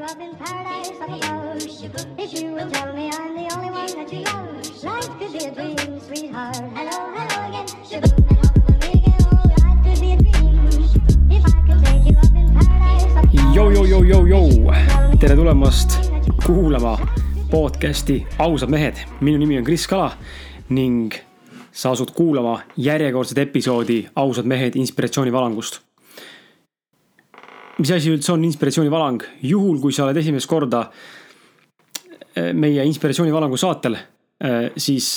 you up in paradise up above. If you will tell me I'm the only one that you love, life could be a dream, sweetheart. Hello, hello again. Shaboom, jou, jou, jou. Tell me tere tulemast the kuulama podcasti Ausad mehed. minu nimi on Kris Kala ning sa asud kuulama järjekordset episoodi Ausad mehed inspiratsioonivalangust. Mis asi üldse on inspiratsioonivalang? juhul, kui sa oled esimest korda eh, meie inspiratsioonivalangu saatel, eh, siis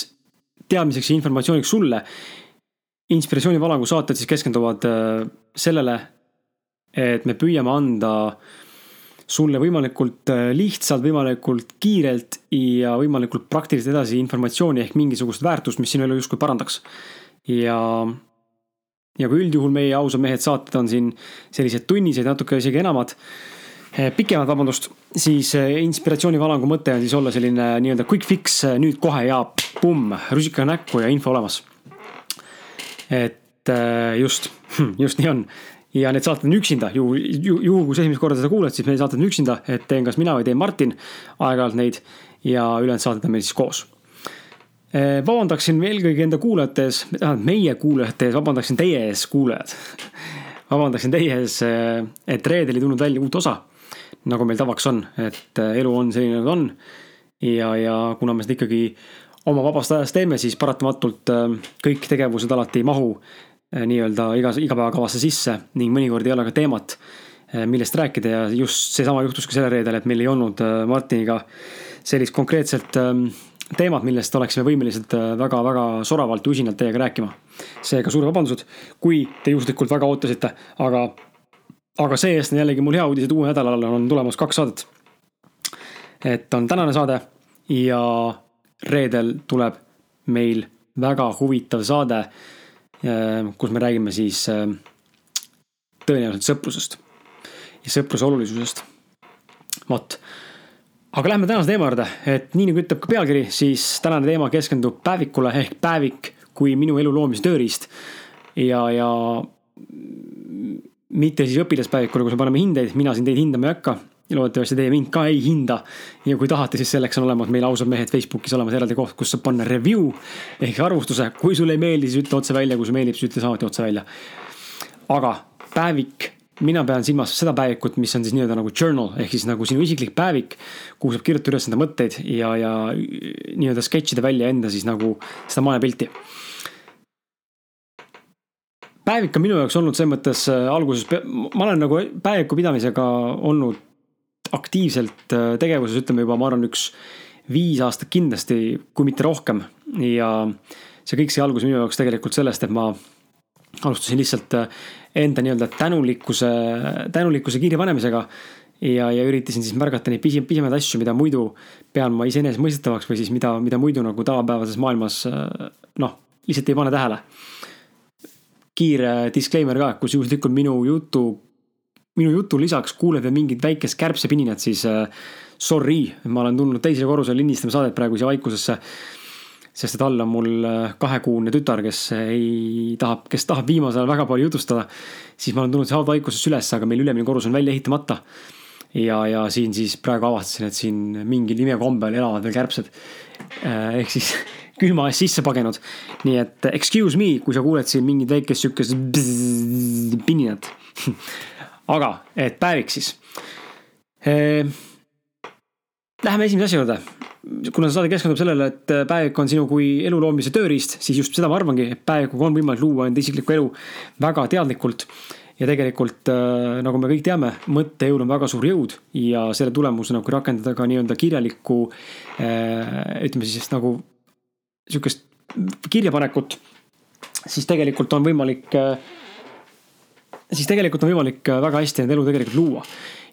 teadmiseks ja informatsiooniks sulle. inspiratsioonivalangu saated siis keskenduvad eh, sellele, et me püüame anda sulle võimalikult äh, lihtsalt, võimalikult kiirelt ja võimalikult praktiliselt edasi informatsiooni ehk mingisugust väärtust, mis sinu elu justkui parandaks. ja, ja kui üldjuhul meie ausad mehed saated on siin sellised tunnised, natuke isegi enamad, pikemad, vabandust, siis äh, inspiratsioonivalangu mõte on siis olla selline nii-öelda quick fix, äh, nüüd kohe ja pumm, rusikaga näkku ja info olemas. et just, just nii on ja need saated on üksinda, juhul, juhul kui sa esimest korda seda kuulad, siis meie saated on üksinda, et teen kas mina või teen Martin aeg-ajalt neid ja ülejäänud saated on meil siis koos. Vabandaksin eelkõige enda kuulajate ees, tähendab meie kuulajate ees, vabandaksin teie ees, kuulajad. vabandaksin teie ees, et reedel ei tulnud välja uut osa, nagu meil tavaks on, et elu on selline, nagu ta on. ja, ja kuna me seda ikkagi oma vabast ajast teeme, siis paratamatult kõik tegevused alati ei mahu nii-öelda iga, igapäevakavasse sisse ning mõnikord ei ole ka teemat, millest rääkida ja just seesama juhtus ka sellel reedel, et meil ei olnud Martiniga sellist konkreetset teemat, millest oleksime võimelised väga-väga soravalt ja usinalt teiega rääkima. seega suured vabandused, kui te juhuslikult väga ootasite, aga, aga see-eest on jällegi mul hea uudis, et uuel nädalal on tulemas kaks saadet. et on tänane saade ja reedel tuleb meil väga huvitav saade, kus me räägime siis äh, tõenäoliselt sõprusest ja sõpruse olulisusest. vot, aga lähme tänase teema juurde, et nii nagu ütleb ka pealkiri, siis tänane teema keskendub päevikule ehk päevik kui minu elu loomise tööriist. ja, ja mitte siis õpilaspäevikule, kus me paneme hindeid, mina siin teid hindama ei hakka ja loodetavasti teie mind ka ei hinda. ja kui tahate, siis selleks on olemas meil ausad mehed Facebookis olemas eraldi koht, kus saab panna review ehk arvustuse. kui sulle ei meeldi, siis ütle otse välja, kui sulle meeldib, siis ütle samuti otse välja. aga päevik, mina pean silmas seda päevikut, mis on siis nii-öelda nagu journal ehk siis nagu sinu isiklik päevik. kuhu saab kirjutada üles enda mõtteid ja, ja nii-öelda sketšida välja enda siis nagu seda maailmapilti päevik on minu jaoks olnud selles mõttes äh, alguses, ma olen nagu päeviku pidamisega olnud aktiivselt äh, tegevuses, ütleme juba, ma arvan, üks viis aastat kindlasti, kui mitte rohkem. ja see kõik sai alguse minu jaoks tegelikult sellest, et ma alustasin lihtsalt äh, enda nii-öelda tänulikkuse, tänulikkuse kirja panemisega. ja, ja üritasin siis märgata neid pisi, pisemaid asju, mida muidu pean ma iseenesestmõistetavaks või siis mida, mida muidu nagu tavapäevases maailmas noh, lihtsalt ei pane tähele kiire disclaimer ka, kus juhuslikult minu jutu, minu jutu lisaks kuuled veel mingit väikest kärbsepininat, siis äh, sorry, ma olen tulnud teisele korrusele lindistama saadet praegu siia vaikusesse. Sest et all on mul äh, kahekuune tütar, kes ei taha, kes tahab viimasel ajal väga palju jutustada. siis ma olen tulnud sealt vaikusesse üles, aga meil ülemine korrus on välja ehitamata. ja, ja siin siis praegu avastasin, et siin mingil imekombel elavad veel kärbsed. ehk siis külma eest sisse pagenud. nii et excuse me, kui sa kuuled siin mingit väikest sihukest pininat. aga, et päevik siis. Läheme esimese asja juurde. Kuna see saade keskendub sellele, et päevik on sinu kui elu loomise tööriist, siis just seda ma arvangi, et päevikuga on võimalik luua enda isiklikku elu väga teadlikult ja tegelikult nagu me kõik teame, mõttejõul on väga suur jõud ja selle tulemusena, kui rakendada ka nii-öelda kirjalikku ütleme siis nagu sihukest kirjapanekut, siis tegelikult on võimalik, siis tegelikult on võimalik väga hästi enda elu tegelikult luua.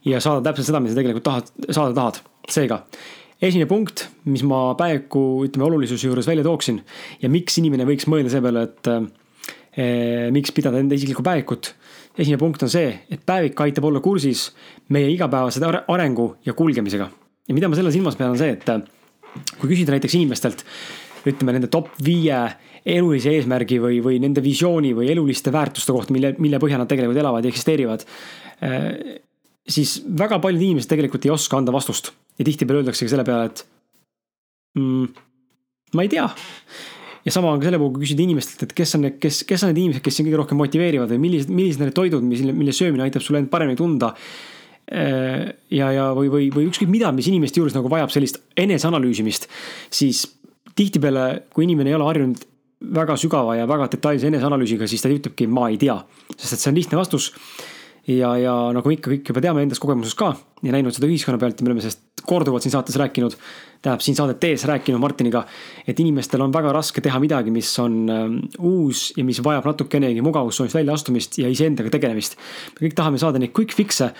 ja saada täpselt seda, mida sa tegelikult tahad, saada tahad. seega, esimene punkt, mis ma päeviku, ütleme, olulisuse juures välja tooksin ja miks inimene võiks mõelda selle peale, et eh, miks pidada enda isiklikku päevikut. esimene punkt on see, et päevik aitab olla kursis meie igapäevase arengu ja kulgemisega. ja mida ma selle silmas pean, on see, et kui küsida näiteks inimestelt ütleme nende top viie elulise eesmärgi või, või nende visiooni või eluliste väärtuste kohta, mille, mille põhjal nad tegelikult elavad ja eksisteerivad. siis väga paljud inimesed tegelikult ei oska anda vastust ja tihtipeale öeldaksegi selle peale, et mm, ma ei tea. ja sama on ka selle puhul, kui küsida inimestelt, et kes on need, kes, kes on need inimesed, kes sind kõige rohkem motiveerivad või millised, millised on need toidud, mis, mille söömine aitab sul end paremini tunda. Äh, ja, ja või, või, või ükskõik mida, mis inimeste juures nagu vajab sellist eneseanalüüsimist, siis tihtipeale, kui inimene ei ole harjunud väga sügava ja väga detailse eneseanalüüsiga, siis ta ütlebki, ma ei tea, sest et see on lihtne vastus ja, ja nagu ikka kõik juba teame endast kogemusest ka ja näinud seda ühiskonna pealt ja me oleme sellest korduvalt siin saates rääkinud. tähendab siin saadet tees rääkinud Martiniga, et inimestel on väga raske teha midagi, mis on äh, uus ja mis vajab natukenegi mugavustsoonist väljaastumist ja iseendaga tegelemist. me kõik tahame saada neid quick fix'e,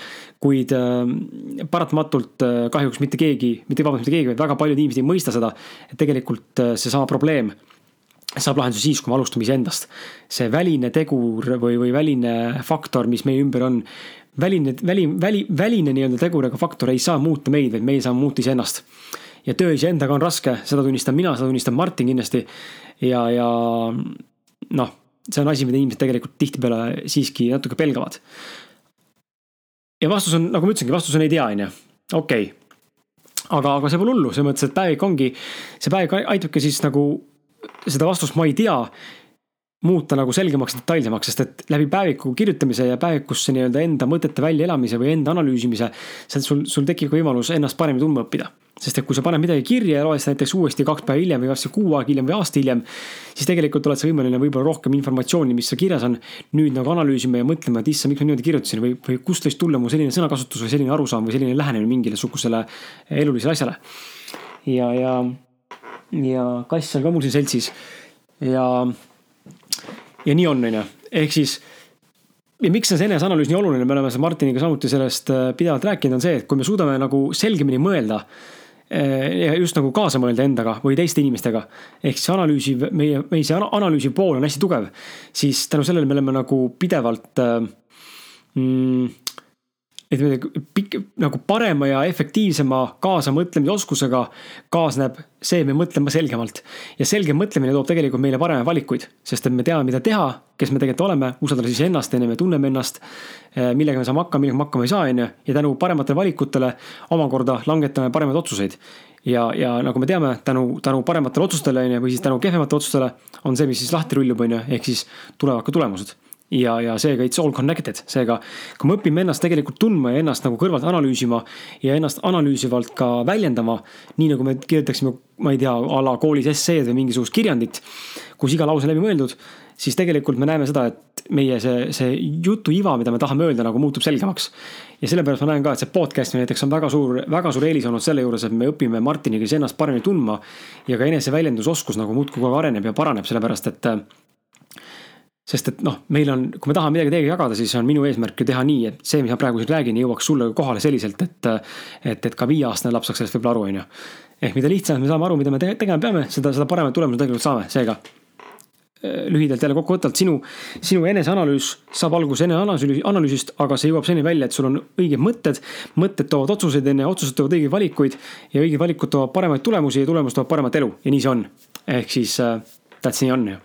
kuid äh, paratamatult äh, kahjuks mitte keegi, mitte vabandust, mitte keegi, vaid väga paljud inimesed ei mõista seda, et tegelikult äh, seesama probleem saab lahenduse siis, kui me alustame iseendast. see väline tegur või, või väline faktor, mis meie ümber on, väline, väli, väli, väline nii-öelda tegur ega faktor ei saa muuta meid, vaid meie saame muuta iseennast. ja töö iseendaga on raske, seda tunnistan mina, seda tunnistab Martin kindlasti. ja, ja noh, see on asi, mida inimesed tegelikult tihtipeale siiski natuke pelgavad. ja vastus on, nagu ma ütlesingi, vastus on ei tea, on ju, okei okay aga, aga see pole hullu, selles mõttes, et päevik ongi, see päevik aitabki siis nagu seda vastust ma ei tea, muuta nagu selgemaks, detailsemaks, sest et läbi päeviku kirjutamise ja päevikusse nii-öelda enda mõtete väljaelamise või enda analüüsimise, sul, sul tekib võimalus ennast paremini tundma õppida. sest et kui sa paned midagi kirja ja loed seda näiteks uuesti kaks päeva hiljem või kasvõi kuu aega hiljem või aasta hiljem, siis tegelikult oled sa võimeline võib-olla rohkem informatsiooni, mis seal kirjas on, nüüd nagu analüüsima ja mõtlema, et issand, miks ma niimoodi kirjutasin või, või kust võis tulla mu selline sõnakasutus või selline arusaam või selline lähenemine mingile sugusele elulisele asjale. ja, ja ja kass on ka mul siin seltsis. ja, ja nii on, on ju, ehk siis ja miks on see eneseanalüüs nii oluline, me oleme Martiniga samuti sellest äh, pidevalt rääkinud, on see, et kui me suudame nagu selgemini mõelda äh, ja just nagu kaasa mõelda endaga või teiste inimestega. ehk siis analüüsiv, meie, meie see analüüsiv pool on hästi tugev, siis tänu sellele me oleme nagu pidevalt äh, mm, ütleme pikk, nagu parema ja efektiivsema kaasamõtlemise oskusega kaasneb see, et me mõtleme selgemalt. ja selgem mõtlemine toob tegelikult meile paremaid valikuid, sest et me teame, mida teha, kes me tegelikult oleme, usaldame siis ennast, on ju, me tunneme ennast. Eh, millega me saame hakkama, millega me hakkama ei saa, on ju, ja tänu parematele valikutele omakorda langetame paremaid otsuseid ja, ja nagu me teame, tänu, tänu parematele otsustele on ju, või siis tänu kehvematele otsustele on see, mis siis lahti rullub, on ju, ehk siis tulevad ka tulemused ja, ja seega it's all connected, seega kui me õpime ennast tegelikult tundma ja ennast nagu kõrvalt analüüsima ja ennast analüüsivalt ka väljendama, nii nagu me kirjutaksime, ma ei tea, a la koolis esseed või mingisugust kirjandit, kus iga lause läbi mõeldud, siis tegelikult me näeme seda, et meie see, see jutuiva, mida me tahame öelda, nagu muutub selgemaks. ja sellepärast ma näen ka, et see podcast näiteks on väga suur, väga suur eelis olnud selle juures, et me õpime Martiniga ennast paremini tundma ja ka eneseväljendusoskus nagu muudkui kogu aeg areneb ja paraneb, sellepärast et sest et noh, meil on, kui me tahame midagi teiega jagada, siis on minu eesmärk ju teha nii, et see, mis ma praegu siin räägin, jõuaks sulle kohale selliselt, et. et, et ka viieaastane laps saaks sellest võib-olla aru, on ju. ehk mida lihtsamalt me saame aru, mida me tegema peame, seda, seda paremad tulemused tegelikult saame, seega. Äh, lühidalt jälle kokkuvõtvalt, sinu, sinu eneseanalüüs saab alguse eneanalüüsi, analüüsist, aga see jõuab selleni välja, et sul on õiged mõtted. mõtted toovad otsuseid, enne otsused toovad õigeid valikuid ja õiged valikud toovad paremaid tulemusi ja tulemused toovad paremat elu ja nii see on. ehk siis äh, that's nii on ju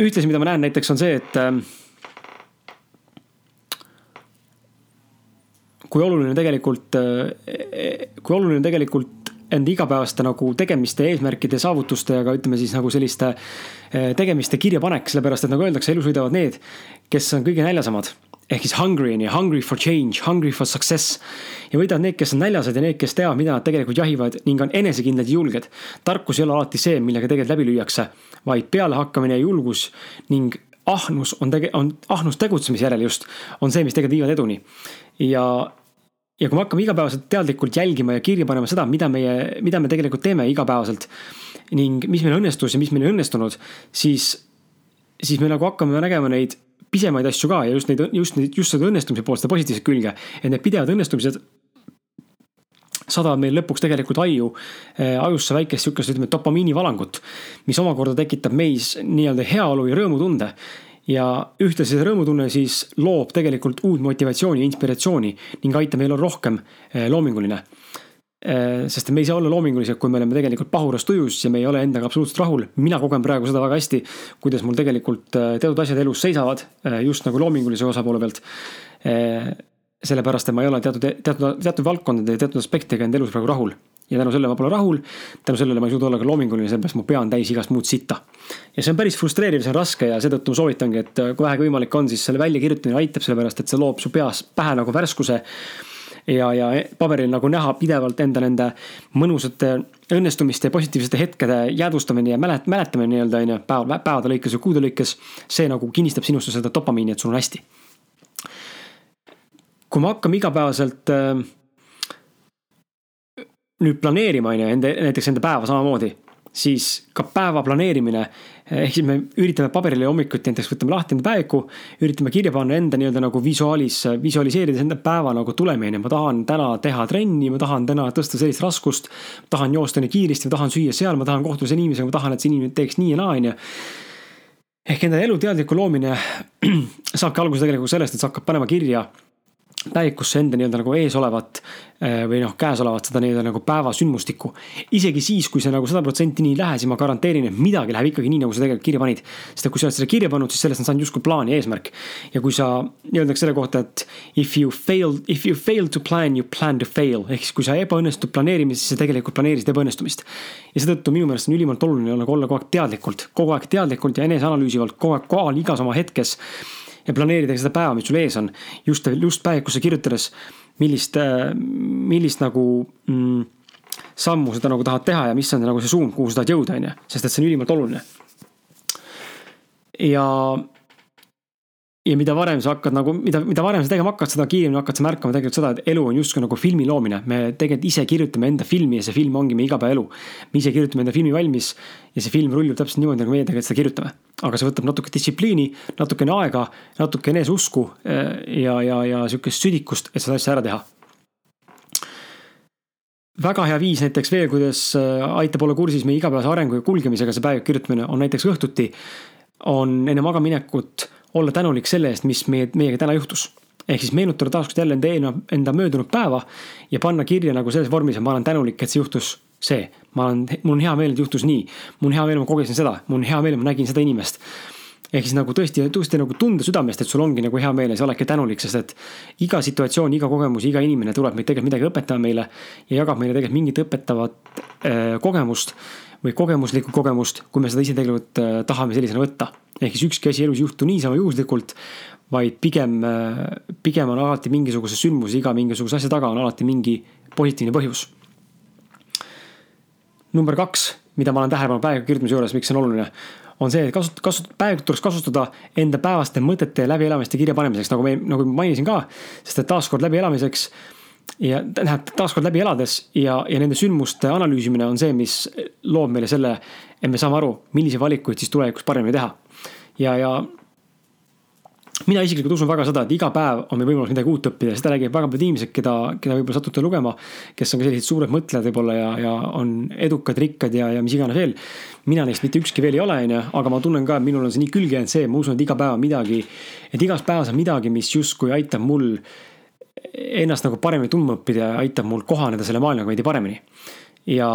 ühtlasi, mida ma näen näiteks on see, et ehm, kui oluline tegelikult, eh, kui oluline tegelikult enda igapäevaste nagu tegemiste, eesmärkide, saavutuste ja ka ütleme siis nagu selliste eh, tegemiste kirjapanek, sellepärast et nagu öeldakse, elus võidavad need, kes on kõige näljasamad ehk siis hungry on ju, hungry for change, hungry for success. ja võidavad need, kes on näljased ja need, kes teavad, mida nad tegelikult jahivad ning on enesekindlad ja julged. tarkus ei ole alati see, millega tegelikult läbi lüüakse, vaid pealehakkamine ja julgus ning ahnus on tege-, on ahnus tegutsemise järel just, on see, mis tegelikult viivad eduni. ja, ja kui me hakkame igapäevaselt teadlikult jälgima ja kirja panema seda, mida meie, mida me tegelikult teeme igapäevaselt ning mis meil õnnestus ja mis meil ei õnnestunud, siis, siis me nagu hakkame nägema neid pisemaid asju ka ja just neid, just neid, just seda õnnestumise poolt, seda positiivset külge. et need pidevad õnnestumised saadavad meil lõpuks tegelikult aju, äh, ajusse väikest sihukest, ütleme, dopamiinivalangut. mis omakorda tekitab meis nii-öelda heaolu ja rõõmutunde. ja ühtlasi see rõõmutunne siis loob tegelikult uut motivatsiooni ja inspiratsiooni ning aitab meil olla rohkem äh, loominguline sest me ei saa olla loomingulised, kui me oleme tegelikult pahuras tujus ja me ei ole endaga absoluutselt rahul. mina kogen praegu seda väga hästi, kuidas mul tegelikult teatud asjad elus seisavad, just nagu loomingulise osapoole pealt sellepärast, et ma ei ole teatud, teatud, teatud valdkondade ja teatud aspektidega enda elus praegu rahul. ja tänu sellele ma pole rahul, tänu sellele ma ei suuda olla ka loominguline, sellepärast mu pea on täis igast muud sitta. ja see on päris frustreeriv, see on raske ja seetõttu ma soovitangi, et kui vähegi võimalik on, siis selle väljakirjutamine aitab, sellepärast et see loob su peas pähe nagu värskuse ja, ja paberil nagu näha pidevalt enda nende mõnusate õnnestumiste ja positiivsete hetkede jäädvustamine ja mälet-, mäletamine nii-öelda on ju, päeva, päevade lõikes ja kuude lõikes. see nagu kinnistab sinusse seda dopamiini, et sul on hästi kui me hakkame igapäevaselt äh, nüüd planeerima, on ju, enda, näiteks enda päeva samamoodi, siis ka päeva planeerimine, ehk siis me üritame paberile hommikuti näiteks võtame lahti enda päeviku, üritame kirja panna enda nii-öelda nagu visuaalis, visualiseerides enda päeva nagu tulemini, ma tahan täna teha trenni, ma tahan täna tõsta sellist raskust, tahan joosta nii kiiresti, ma tahan süüa seal, ma tahan kohtuda selle inimesega, ma tahan, et see inimene teeks nii ja naa, on ju. Ehk enda elu teadliku loomine saabki alguse tegelikult sellest, et sa hakkad panema kirja päevikusse enda nii-öelda nagu eesolevat eh, või noh, käesolevat seda nii-öelda nagu päevasündmustikku. isegi siis, kui see nagu sada protsenti nii ei lähe, siis ma garanteerin, et midagi läheb ikkagi nii, nagu sa tegelikult kirja panid. sest et kui sa oled seda kirja pannud, siis sellest on saanud justkui plaan ja eesmärk. ja kui sa, öeldakse selle kohta, et if you fail, if you fail to plan, you plan to fail. ehk siis kui sa ebaõnnestud planeerimises, siis sa tegelikult planeerisid ebaõnnestumist. ja seetõttu minu meelest on ülimalt oluline olla kogu aeg teadlikult, kogu aeg teadlikult ja eneseanalüüsivalt, kogu aeg kohal igas oma hetkes ja planeeridagi seda päeva, mis sul ees on. just, just päevikusse kirjutades, millist, millist nagu mm, sammu seda nagu tahad teha ja mis on nagu see suund, kuhu sa tahad jõuda, on ju, sest et see on ülimalt oluline. ja ja mida varem sa hakkad nagu, mida, mida varem sa tegema hakkad, seda kiiremini hakkad sa märkama tegelikult seda, et elu on justkui nagu filmi loomine. me tegelikult ise kirjutame enda filmi ja see film ongi meie igapäevaelu. me ise kirjutame enda filmi valmis ja see film rullub täpselt niimoodi, nagu meie tegelikult seda kirjutame. aga see võtab natuke distsipliini, natukene aega, natuke eneseusku eh, ja, ja, ja sihukest südikust, et seda asja ära teha väga hea viis näiteks veel, kuidas eh, aitab olla kursis meie igapäevase arengu ja kulgemisega see päev kirjutamine on näiteks õhtuti. on enne magamaminekut olla tänulik selle eest, mis meie, meiega täna juhtus. ehk siis meenutada taaskord jälle enda eelnev, enda möödunud päeva ja panna kirja nagu selles vormis, et ma olen tänulik, et see juhtus see. ma olen, mul on hea meel, et juhtus nii. mul on hea meel, ma kogesin seda, mul on hea meel, ma nägin seda inimest ehk siis nagu tõesti, tõesti nagu tunda südamest, et sul ongi nagu hea meel ja sa oledki tänulik, sest et iga situatsioon, iga kogemus, iga inimene tuleb meid tegelikult midagi õpetama meile ja jagab meile tegelikult mingit õpetavat äh, kogemust või kogemuslikku kogemust, kui me seda ise tegelikult äh, tahame sellisena võtta. ehk siis ükski asi elus ei juhtu niisama juhuslikult, vaid pigem, äh, pigem on alati mingisuguse sündmuse, iga mingisuguse asja taga on alati mingi positiivne põhjus. number kaks, mida ma olen tähele pannud päeva kirjutamise juures, miks see on oluline, on see, et kasut-, kasut-, päevikut tuleks kasutada enda päevaste mõtete läbielamiste kirjapanemiseks, nagu me, nagu ma mainisin ka. sest et taaskord läbielamiseks ja tähendab taaskord läbi elades ja, ja nende sündmuste analüüsimine on see, mis loob meile selle, et me saame aru, milliseid valikuid siis tulevikus paremini teha. ja, ja mina isiklikult usun väga seda, et iga päev on meil võimalus midagi uut õppida, seda räägivad väga paljud inimesed, keda, keda võib-olla satute lugema. kes on ka sellised suured mõtlejad võib-olla ja, ja on edukad, rikkad ja, ja mis iganes veel. mina neist mitte ükski veel ei ole, on ju, aga ma tunnen ka, et minul on see nii külge jäänud see, ma usun, et iga päev on midagi. et igas päevas on midagi, mis justkui aitab mul ennast nagu paremini tundma õppida ja aitab mul kohaneda selle maailmaga veidi paremini. ja,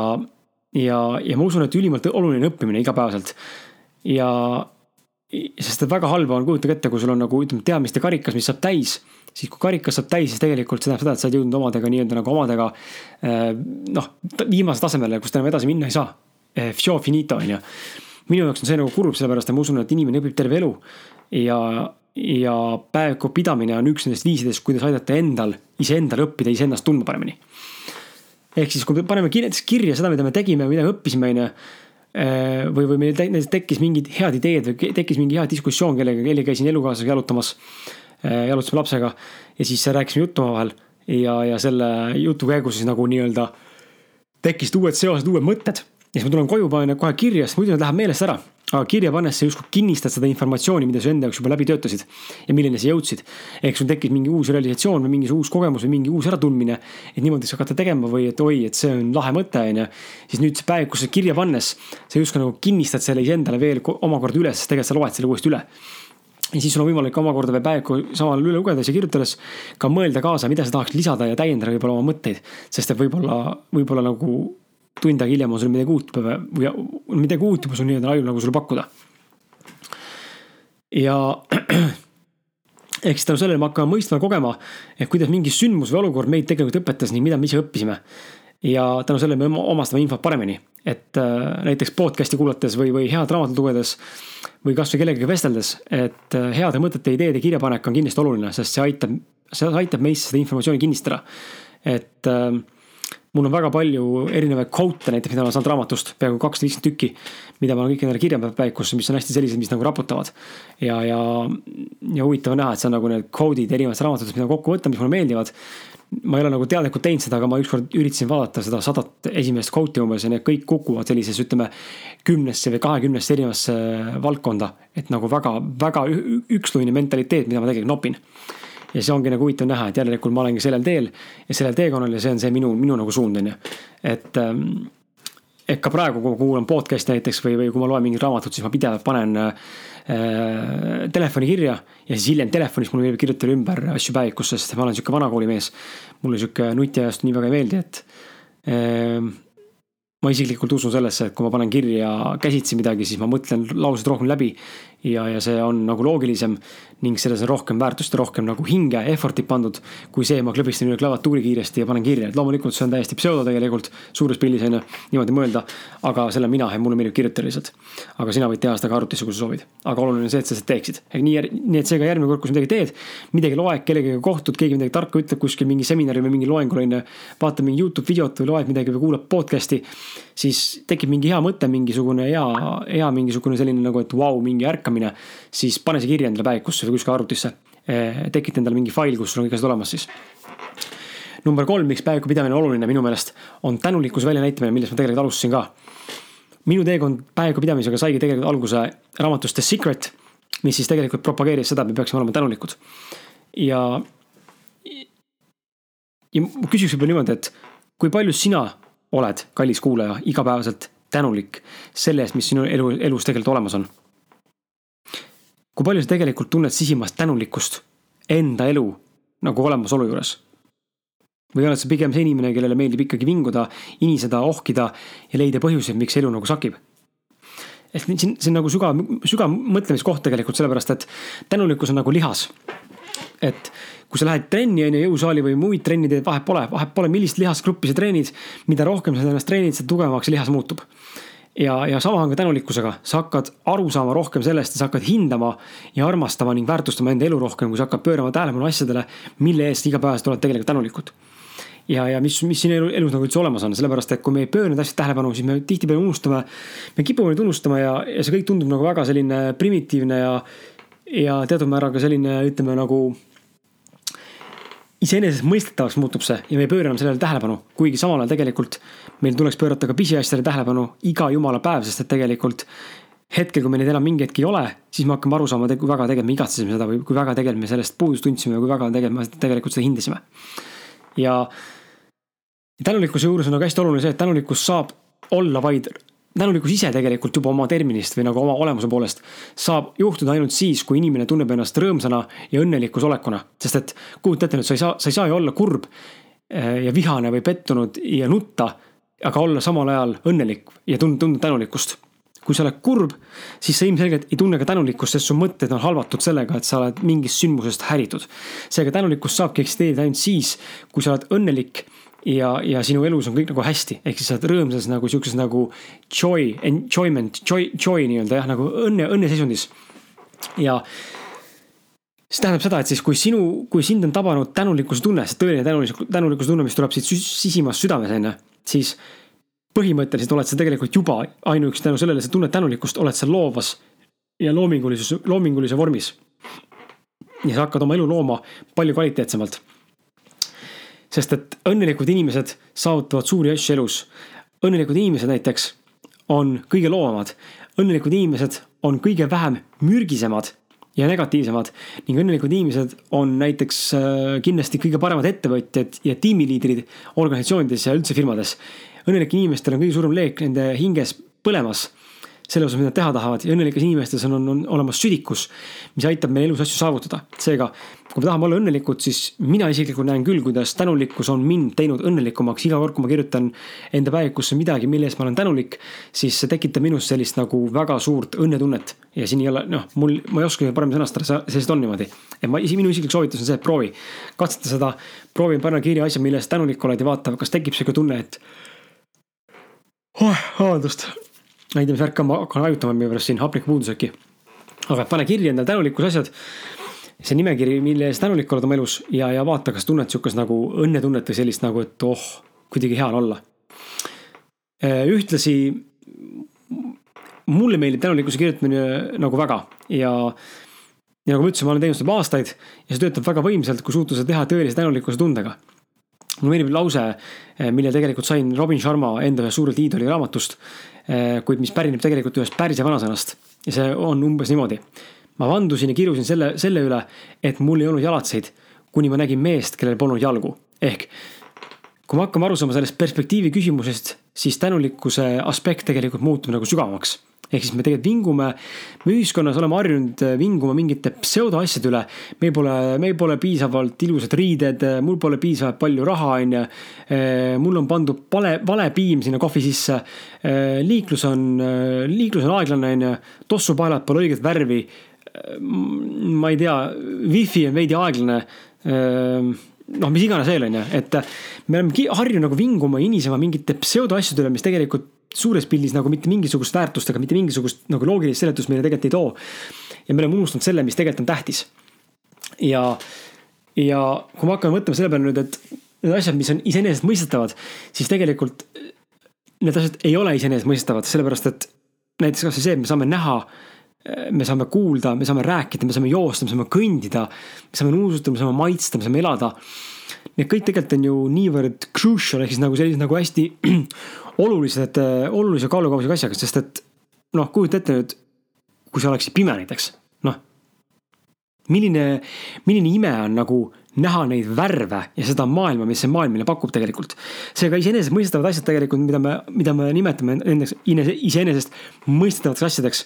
ja, ja ma usun, et ülimalt oluline õppimine igapäevaselt. ja, sest et väga halba on, kujutage ette, kui sul on nagu ütleme, teadmiste karikas, mis saab täis siis kui karikas saab täis, siis tegelikult see tähendab seda, et sa oled jõudnud omadega nii-öelda nagu omadega eh, noh, viimase tasemele, kust enam edasi minna ei saa. Eh, Fio finito on ju. minu jaoks on see nagu kurb, sellepärast et ma usun, et inimene õpib terve elu. ja, ja päeviku pidamine on üks nendest viisidest, kuidas aidata endal, iseendal õppida iseennast tundma paremini. ehk siis, kui me paneme näiteks kirja seda, mida me tegime, mida me õppisime, on ju. Eh, või, või meil tekkis mingid head ideed või tekkis mingi hea diskussioon kellegagi, eile käisin elukaaslasega jalutamas. Eh, jalutasime lapsega ja siis rääkisime juttu omavahel ja, ja selle jutu käigus siis nagu nii-öelda tekkisid uued seosed, uued mõtted. Ja siis ma tulen koju, panen kohe kirja, sest muidu need läheb meelest ära aga kirja pannes sa justkui kinnistad seda informatsiooni, mida sa enda jaoks juba läbi töötasid ja milleni sa jõudsid. ehk sul tekkis mingi uus realisatsioon või mingi uus kogemus või mingi uus äratundmine, et niimoodi sa hakata tegema või et oi, et see on lahe mõte, on ju. siis nüüd päevikusse kirja pannes sa justkui nagu kinnistad selle iseendale veel omakorda üle, sest tegelikult sa loed selle uuesti üle. ja siis sul on võimalik omakorda veel päeviku samal üle lugedes ja kirjutades ka mõelda kaasa, mida sa tahaks lisada ja täiendada võib-olla oma mõtteid. sest et võib-olla, võib-olla nagu tund aega hiljem on sul midagi uut või midagi uut juba sul nii-öelda ajul nagu sulle pakkuda. ja ehk siis tänu sellele me hakkame mõistma kogema, et kuidas mingi sündmus või olukord meid tegelikult õpetas ning mida me ise õppisime. ja tänu sellele me omastame infot paremini, et äh, näiteks podcast'i kuulates või, või head raamatut lugedes või kasvõi kellegagi vesteldes, et äh, heade mõtete, ideede kirjapanek on kindlasti oluline, sest see aitab, see aitab meist seda informatsiooni kinnistada. et äh, mul on väga palju erinevaid kvote näiteks, mida ma saanud raamatust, peaaegu kakssada viiskümmend tükki. mida ma olen kõik endale kirja pannud päevikusse, mis on hästi sellised, mis nagu raputavad. ja, ja, ja huvitav on näha, et see on nagu need kvoodid erinevatest raamatutest, mida kokku võtta, mis mulle meeldivad. ma ei ole nagu teadlikult teinud seda, aga ma ükskord üritasin vaadata seda sadat esimest kvooti umbes ja need kõik kukuvad sellises, ütleme. kümnesse või kahekümnesse erinevasse valdkonda, et nagu väga, väga üksluine mentaliteet, mida ma tegelikult nopin ja see ongi nagu huvitav näha, et järelikult ma olengi sellel teel ja sellel teekonnal ja see on see minu, minu nagu suund, on ju. et ähm, ehk ka praegu, kui ma kuulan podcast'i näiteks või, või kui ma loen mingit raamatut, siis ma pidevalt panen äh, telefoni kirja ja siis hiljem telefonis mulle meeldib kirjutada ümber asju päevikusse, sest ma olen sihuke vanakooli mees. mulle sihuke nutiajast nii väga ei meeldi, et äh, ma isiklikult usun sellesse, et kui ma panen kirja käsitsi midagi, siis ma mõtlen laused rohkem läbi ja, ja see on nagu loogilisem ning selles on rohkem väärtust rohkem nagu hinge, effort'it pandud. kui see, ma klõbistan üle klaviatuuri kiiresti ja panen kirja, et loomulikult see on täiesti pseudo tegelikult suures pildis on ju, niimoodi mõelda. aga selle mina mulle meeldib kirjutada lihtsalt. aga sina võid teha seda ka arvutis, kui sa soovid. aga oluline on see, et sa seda teeksid, nii, nii et seega järgmine kord, kui sa midagi teed. midagi loed, kellegagi kohtud, keegi midagi tarka ütleb kuskil mingi seminaril või mingi loengul on ju. vaatad mingi Youtube videot või loed midagi või kuulad podcast'i. siis tekib mingi hea mõte, mingisugune hea, hea mingisugune selline nagu, et vau wow,, mingi ärkamine. siis pane see kirja endale päevikusse või kuskile arvutisse Eh, tekita endale mingi fail, kus sul on kõik asjad olemas siis. number kolm, miks päeviku pidamine on oluline minu meelest, on tänulikkuse väljanäitamine, millest ma tegelikult alustasin ka. minu teekond päeviku pidamisega saigi tegelikult alguse raamatust The Secret, mis siis tegelikult propageeris seda, et me peaksime olema tänulikud. ja, ja ma küsiks võib-olla niimoodi, et kui palju sina oled, kallis kuulaja, igapäevaselt tänulik selle eest, mis sinu elu, elus tegelikult olemas on kui palju sa tegelikult tunned sisimas tänulikkust enda elu nagu olemasolu juures? või oled sa pigem see inimene, kellele meeldib ikkagi vinguda, iniseda, ohkida ja leida põhjuseid, miks elu nagu sakib? et siin, see on nagu sügav, sügav mõtlemiskoht tegelikult sellepärast, et tänulikkus on nagu lihas. et kui sa lähed trenni on ju, jõusaali või muid trenni teed, vahet pole, vahet pole, millist lihasgruppi sa treenid. mida rohkem sa ennast treenid, seda tugevamaks see lihas muutub ja, ja sama on ka tänulikkusega, sa hakkad aru saama rohkem sellest ja sa hakkad hindama ja armastama ning väärtustama enda elu rohkem, kui sa hakkad pöörama tähelepanu asjadele, mille eest igapäevaselt oled tegelikult tänulikud. ja, ja mis, mis siin elu, elus nagu üldse olemas on, sellepärast et kui me ei pööra neid asju tähelepanu, siis me tihtipeale unustame. me kipume neid unustama ja, ja see kõik tundub nagu väga selline primitiivne ja, ja teatud määral ka selline, ütleme nagu iseenesestmõistetavaks muutub see ja me ei pööra enam sellele tähelepanu, kuigi samal ajal tegelikult meil tuleks pöörata ka pisiasjadele tähelepanu iga jumala päev, sest et tegelikult hetkel, kui meil neid enam mingi hetk ei ole, siis me hakkame aru saama, kui väga tegelikult me igatsesime seda või kui väga tegelikult me sellest puudust tundsime või kui väga tegelikult me tegelikult seda hindasime. ja tänulikkuse juures on nagu hästi oluline see, et tänulikkus saab olla vaid tänulikkus ise tegelikult juba oma terminist või nagu oma olemuse poolest saab juhtuda ainult siis, kui inimene tunneb ennast rõõmsana ja õnnelikus olekuna. sest et kujuta ette nüüd, sa ei saa, sa ei saa ju olla kurb eh, ja vihane või pettunud ja nutta, aga olla samal ajal õnnelik ja tunda, tunda tänulikkust. kui sa oled kurb, siis sa ilmselgelt ei tunne ka tänulikkust, sest su mõtted on halvatud sellega, et sa oled mingist sündmusest häiritud. seega tänulikkus saabki eksisteerida ainult siis, kui sa oled õnnelik ja, ja sinu elus on kõik nagu hästi, ehk siis sa oled rõõmsas nagu sihukeses nagu joy, enjoyment, joy, joy nii-öelda jah, nagu õnne, õnneseisundis. ja see tähendab seda, et siis kui sinu, kui sind on tabanud tänulikkuse tunne, see tõeline tänulikkuse, tänulikkuse tunne, mis tuleb siit sisimast südames on ju, siis põhimõtteliselt oled sa tegelikult juba ainuüksi tänu sellele, sa tunned tänulikkust, oled sa loovas ja loomingulisus, loomingulise vormis. ja sa hakkad oma elu looma palju kvaliteetsemalt sest et õnnelikud inimesed saavutavad suuri asju elus. õnnelikud inimesed näiteks on kõige loovamad. õnnelikud inimesed on kõige vähem mürgisemad ja negatiivsemad ning õnnelikud inimesed on näiteks äh, kindlasti kõige paremad ettevõtjad ja tiimiliidrid organisatsioonides ja üldse firmades. õnnelikel inimestel on kõige suurem leek nende hinges põlemas. Selle osas, mida nad teha tahavad ja õnnelikes inimestes on, on, on olemas südikus, mis aitab meil elus asju saavutada. seega, kui me tahame olla õnnelikud, siis mina isiklikult näen küll, kuidas tänulikkus on mind teinud õnnelikumaks iga kord, kui ma kirjutan enda päevikusse midagi, mille eest ma olen tänulik, siis see tekitab minus sellist nagu väga suurt õnnetunnet. ja siin ei ole, noh, mul, ma ei oska paremini sõnastada, see lihtsalt on niimoodi. et ma, minu isiklik soovitus on see, et proovi, katseta seda, proovi panna kirja asja, mille eest tänulik oled ja vaata, kas tekib sihuke tunne, et oh,. vabandust ma ei tea, mis värk on, ma hakkan hajutama minu pärast siin, hapnikupuudus äkki. aga pane kirja endale tänulikkuse asjad. see nimekiri, mille eest tänulik oled oma elus ja, ja vaata, kas tunned sihukest nagu õnnetunnet või sellist nagu, et oh, kuidagi hea on olla. Äh, ühtlasi mulle meeldib tänulikkuse kirjutamine nagu väga ja ja nagu ma ütlesin, ma olen teinud seda juba aastaid ja see töötab väga võimsalt, kui suuta seda teha tõelise tänulikkuse tundega mulle meeldib lause, eh, mille tegelikult sain Robin Sharma enda ühest suurelt iidoli raamatust, kuid mis pärineb tegelikult ühest pärsia vanasõnast ja see on umbes niimoodi. ma vandusin ja kirusin selle, selle üle, et mul ei olnud jalatseid, kuni ma nägin meest, kellel polnud jalgu. ehk kui me hakkame aru saama sellest perspektiivi küsimusest, siis tänulikkuse aspekt tegelikult muutub nagu sügavamaks ehk siis me tegelikult vingume, me ühiskonnas oleme harjunud äh, vinguma mingite pseudoasjade üle. meil pole, meil pole piisavalt ilusad riided, äh, mul pole piisavalt palju raha, on ju. Äh, mul on pandud vale, vale piim sinna kohvi sisse. liiklus on, liiklus on aeglane, on ju, tossupaelad pole õiget värvi. ma ei tea, wifi on veidi aeglane noh, mis iganes veel on ju, et me oleme harjunud nagu vinguma, inisema mingite pseudoasjade üle, mis tegelikult suures pildis nagu mitte mingisugust väärtust, aga mitte mingisugust nagu loogilist seletust meile tegelikult ei too. ja me oleme unustanud selle, mis tegelikult on tähtis. ja, ja kui me hakkame mõtlema selle peale nüüd, et need asjad, mis on iseenesestmõistetavad, siis tegelikult need asjad ei ole iseenesestmõistetavad, sellepärast et näiteks kasvõi see, et me saame näha, me saame kuulda, me saame rääkida, me saame joosta, me saame kõndida, me saame nuusutada, me saame maitsta, me saame elada. Need kõik tegelikult on ju niivõrd crucial ehk siis nagu sellised nagu hästi olulised, äh, olulise kaalukausega asjaga, sest et noh, kujuta ette nüüd, kui sa oleksid pime näiteks, noh. milline, milline ime on nagu näha neid värve ja seda maailma, mis see maailm meile pakub tegelikult. seega iseenesestmõistetavad asjad tegelikult, mida me, mida me nimetame nendeks iseenesest mõistetavateks asjadeks.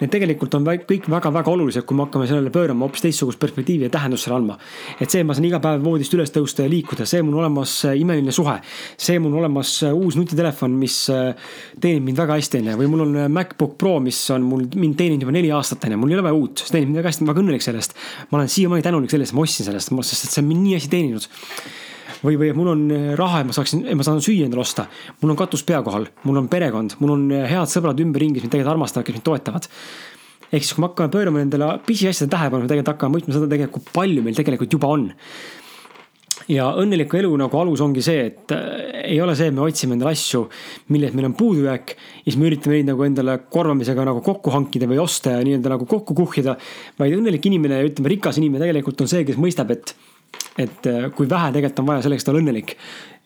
Need tegelikult on kõik väga-väga olulised, kui me hakkame sellele pöörama hoopis teistsugust perspektiivi ja tähendust selle andma. et see, ma saan iga päev voodist üles tõusta ja liikuda, see mul olemas äh, imeline suhe. see mul olemas äh, uus nutitelefon, mis äh, teenib mind väga hästi, onju, või mul on MacBook Pro, mis on mul mind teeninud juba neli aastat, onju, mul ei ole vaja uut, see teenib mind väga hästi, ma olen väga õnnelik sellest. ma olen siiamaani tänulik selle eest, ma ostsin sellest, sest et see on mind nii hästi teeninud või, või mul on äh, raha, et ma saaksin, ma saan süüa endale osta. mul on katus pea kohal, mul on perekond, mul on äh, head sõbrad ümberringi, kes mind tegelikult armastavad, kes mind toetavad. ehk siis, kui me hakkame pöörama nendele pisiasjade tähelepanu, tegelikult hakkame mõistma seda tegelikult, kui palju meil tegelikult juba on ja õnneliku elu nagu alus ongi see, et äh, ei ole see, et me otsime endale asju, milles meil on puudujääk. ja siis me üritame neid nagu endale korvamisega nagu kokku hankida või osta ja nii-öelda nagu kokku kuhjada. vaid õnnelik inimene, ütleme rikas inimene tegelikult on see, kes mõistab, et, et äh, kui vähe tegelikult on vaja selleks, et olla õnnelik.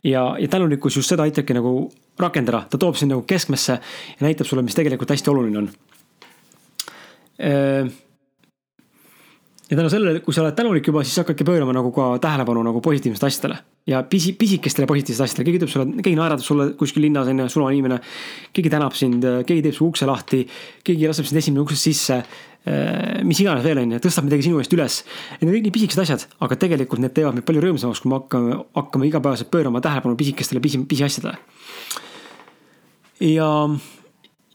ja, ja tänulikkus just seda aitabki nagu rakendada, ta toob sind nagu keskmesse ja näitab sulle, mis tegelikult hästi oluline on äh, ja tänu sellele, kui sa oled tänulik juba, siis hakkadki pöörama nagu ka tähelepanu nagu positiivsetele asjadele. ja pisi, pisikestele positiivsetele asjadele, keegi ütleb sulle, keegi naeratab sulle kuskil linnas on ju, suvaline inimene. keegi tänab sind, keegi teeb su ukse lahti, keegi laseb sind esimene uksest sisse. Eh, mis iganes veel on ju, tõstab midagi sinu eest üles. Need on kõik nii pisikesed asjad, aga tegelikult need teevad meid palju rõõmsamaks, kui me hakkame, hakkame igapäevaselt pöörama tähelepanu pisikestele pisi, pisiasjadele. ja,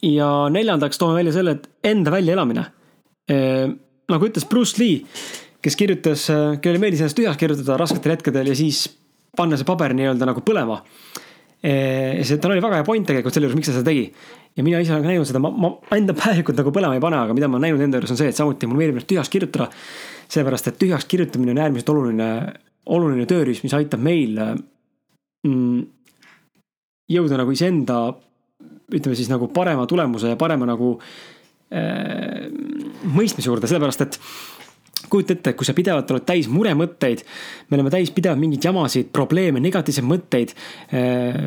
ja neljandaks toome välja selle, et enda väljaelamine eh, nagu ütles Bruce Lee, kes kirjutas, kellele meeldis ennast tühjaks kirjutada rasketel hetkedel ja siis panna see paber nii-öelda nagu põlema. see, tal oli väga hea point tegelikult selle juures, miks ta seda tegi. ja mina ise olen näinud seda, ma, ma enda päevikut nagu põlema ei pane, aga mida ma olen näinud enda juures on see, et samuti mulle meeldib ennast tühjaks kirjutada. seepärast, et tühjaks kirjutamine on äärmiselt oluline, oluline tööriist, mis aitab meil mm, jõuda nagu iseenda, ütleme siis nagu parema tulemuse ja parema nagu Äh, mõistmise juurde, sellepärast et kujuta ette, kui sa pidevalt oled täis muremõtteid, me oleme täis pidevalt mingeid jamasid, probleeme, negatiivseid mõtteid äh,,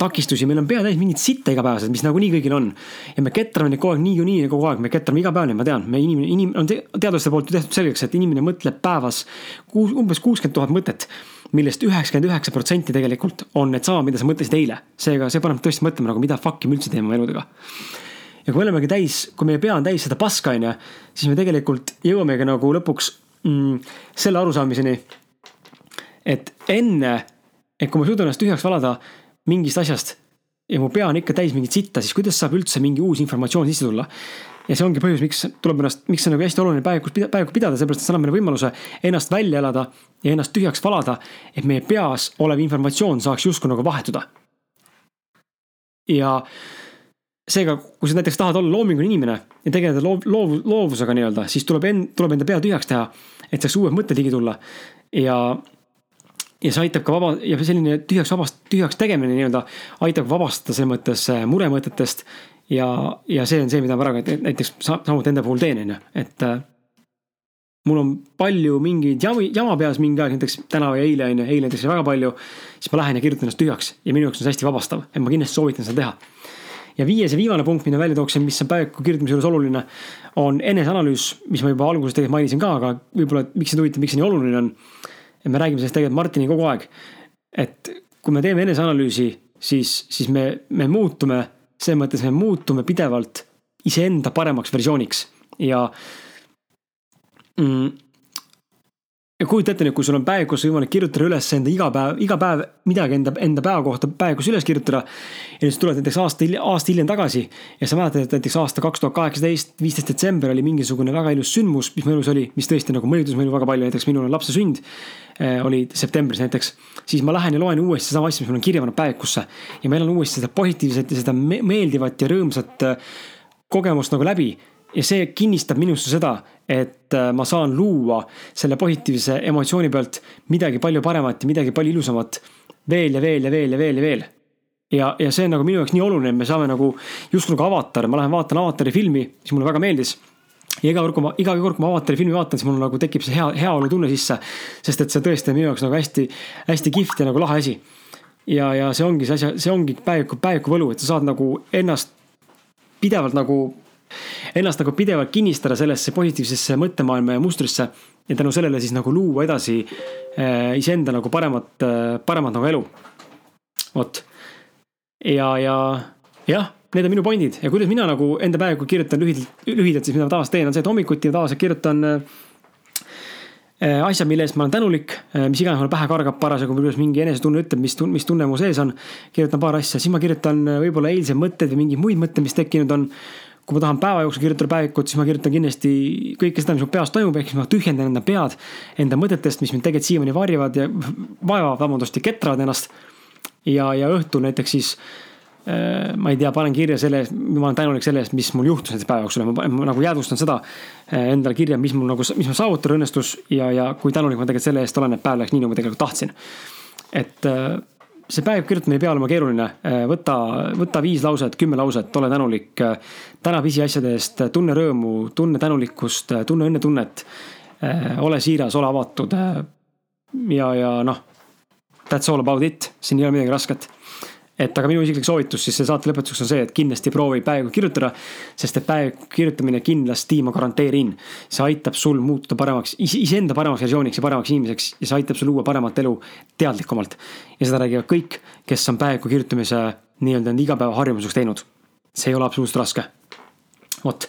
takistusi, meil on pea täis mingit sitta igapäevaselt, mis nagunii kõigil on. ja me ketrame neid kogu aeg niikuinii kogu aeg, me ketrame iga päev neid, ma tean, me inimene, inim-, on te, teadlaste poolt ju tehtud selgeks, et inimene mõtleb päevas kuus, umbes kuuskümmend tuhat mõtet millest üheksakümmend üheksa protsenti tegelikult on needsama, mida sa mõtlesid eile. seega see paneb tõesti mõtlema nagu mida fuck'i me üldse teeme oma eludega ja kui me olemegi täis, kui meie pea on täis seda paska, on ju, siis me tegelikult jõuamegi nagu lõpuks mm, selle arusaamiseni, et enne, et kui ma suudan ennast tühjaks valada mingist asjast ja mu pea on ikka täis mingit sitta, siis kuidas saab üldse mingi uus informatsioon sisse tulla? ja see ongi põhjus, miks tuleb ennast, miks see on nagu hästi oluline päevikus, päevikut pidada, sellepärast et see annab meile võimaluse ennast välja elada ja ennast tühjaks valada, et meie peas olev informatsioon saaks justkui nagu vahetuda. ja seega, kui sa näiteks tahad olla loominguline inimene ja tegeleda loov, loov, loovusega nii-öelda, siis tuleb end, tuleb enda pea tühjaks teha, et saaks uued mõtted ligi tulla. ja, ja see aitab ka vaba ja selline tühjaks vabast, tühjaks tegemine nii-öelda aitab vabastada selles mõttes äh, muremõtetest ja, ja see on see, mida ma praegu näiteks samuti enda puhul teen, on ju, et äh, mul on palju mingeid jama, jama peas mingi aeg, näiteks täna või eile on ju, eile näiteks väga palju. siis ma lähen ja kirjutan ennast tühjaks ja minu jaoks on see hästi vabastav, et ma kindlasti soovitan seda teha. Ja viies ja viimane punkt, mida välja tooksin, mis on päeviku kirjutamise juures oluline, on eneseanalüüs, mis ma juba alguses tegelikult mainisin ka, aga võib-olla miks see huvitav, miks see nii oluline on. et me räägime sellest tegelikult Martini kogu aeg. et kui me teeme eneseanalüüsi, siis, siis me, me muutume selles mõttes me muutume pidevalt iseenda paremaks versiooniks ja mm, ja kujuta ette nüüd, kui sul on päev, kus on võimalik kirjutada üles enda iga päev, iga päev midagi enda, enda päeva kohta päevas üles kirjutada. ja siis tuled näiteks aasta, aasta hiljem tagasi ja sa mäletad, et näiteks aasta kaks tuhat kaheksateist, viisteist detsember oli mingisugune väga ilus sündmus, mis mu elus oli, mis tõesti nagu mõjutas elu väga palju, näiteks minul on lapse sünd eh,. oli septembris näiteks, siis ma lähen ja loen uuesti sedasama asja, mis mul on kirja pannud päevikusse. ja ma elan uuesti seda positiivset ja seda meeldivat ja rõõmsat eh, kogemust nagu läbi ja see kinnistab minusse seda, et äh, ma saan luua selle positiivse emotsiooni pealt midagi palju paremat ja midagi palju ilusamat veel ja veel ja veel ja veel ja veel. ja, ja see on nagu minu jaoks nii oluline, et me saame nagu justkui nagu avatar, ma lähen vaatan avatari filmi, mis mulle väga meeldis ja iga kord, kui ma, iga kord, kui ma avatari filmi vaatan, siis mul nagu tekib see hea, heaolutunne sisse. sest et see tõesti on minu jaoks nagu hästi, hästi kihvt ja nagu lahe asi. ja, ja see ongi see asja, see ongi päeviku, päeviku võlu, et sa saad nagu ennast pidevalt nagu ennast nagu pidevalt kinnistada sellesse positiivsesse mõttemaailma ja mustrisse. ja tänu sellele siis nagu luua edasi äh, iseenda nagu paremat, äh, paremat nagu elu. vot. ja, ja jah, need on minu pointid ja kuidas mina nagu enda päeviku kirjutan lühidalt, lühidalt siis mida ma tavaliselt teen, on see, et hommikuti tavaliselt kirjutan äh, asjad, mille eest ma olen tänulik, mis iganes mul pähe kargab parasjagu, kuidas mingi enesetunne ütleb, mis, mis tunne mu sees on. kirjutan paar asja, siis ma kirjutan võib-olla eilsed mõtted või mingeid muid mõtteid, mis tekkinud on kui ma tahan päeva jooksul kirjutada päevikut, siis ma kirjutan kindlasti kõike seda, mis mu peas toimub, ehk siis ma tühjendan enda pead enda mõtetest, mis mind tegelikult siiamaani varjavad ja vaevavad, vabandust, ja ketravad ennast. ja, ja õhtul näiteks siis äh, ma ei tea, panen kirja selle ma olen tänulik selle eest, mis mul juhtus näiteks päeva jooksul ja ma, ma nagu jäädvustan seda äh, endale kirja, mis mul nagu, mis ma saavutada õnnestus ja, ja kui tänulik ma tegelikult selle eest olen, et päev läks nii, nagu ma tegelikult tahtsin. et äh, see päev kirjutamine ei pea olema keeruline, võta, võta viis lauset, kümme lauset, ole tänulik. täna pisiasjade eest, tunne rõõmu, tunne tänulikkust, tunne õnnetunnet. ole siiras, ole avatud. ja, ja noh, that's all about it, siin ei ole midagi rasket et aga minu isiklik soovitus siis saate lõpetuseks on see, et kindlasti proovi päeviku kirjutada. sest et päeviku kirjutamine kindlasti, ma garanteerin, see aitab sul muutuda paremaks, iseenda paremaks versiooniks ja paremaks inimeseks ja see aitab sul luua paremat elu teadlikumalt. ja seda räägivad kõik, kes on päeviku kirjutamise nii-öelda igapäevaharjumuseks teinud. see ei ole absoluutselt raske. vot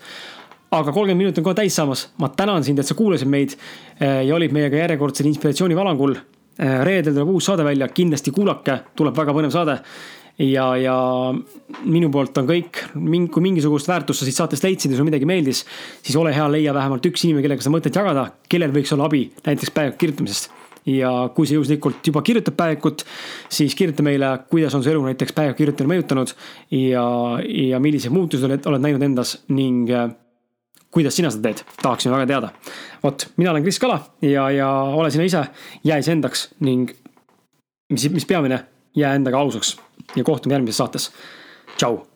aga kolmkümmend minutit on kohe täis saamas, ma tänan sind, et sa kuulasid meid eh, ja olid meiega järjekordsel inspiratsioonivalangul reedel tuleb uus saade välja, kindlasti kuulake, tuleb väga põnev saade. ja, ja minu poolt on kõik, kui mingisugust väärtust sa siit saatest leidsid ja sulle midagi meeldis, siis ole hea, leia vähemalt üks inimene, kellega seda mõtet jagada, kellel võiks olla abi näiteks päeviku kirjutamisest ja kui sa juhuslikult juba kirjutad päevikut, siis kirjuta meile, kuidas on su elu näiteks päeviku kirjutamine mõjutanud ja, ja milliseid muutusi oled, oled näinud endas ning äh, kuidas sina seda teed, tahaksime väga teada. vot, mina olen Kris Kala ja, ja ole sina ise, jää iseendaks ning mis, mis peamine, jää endaga ausaks ja kohtume järgmises saates. tšau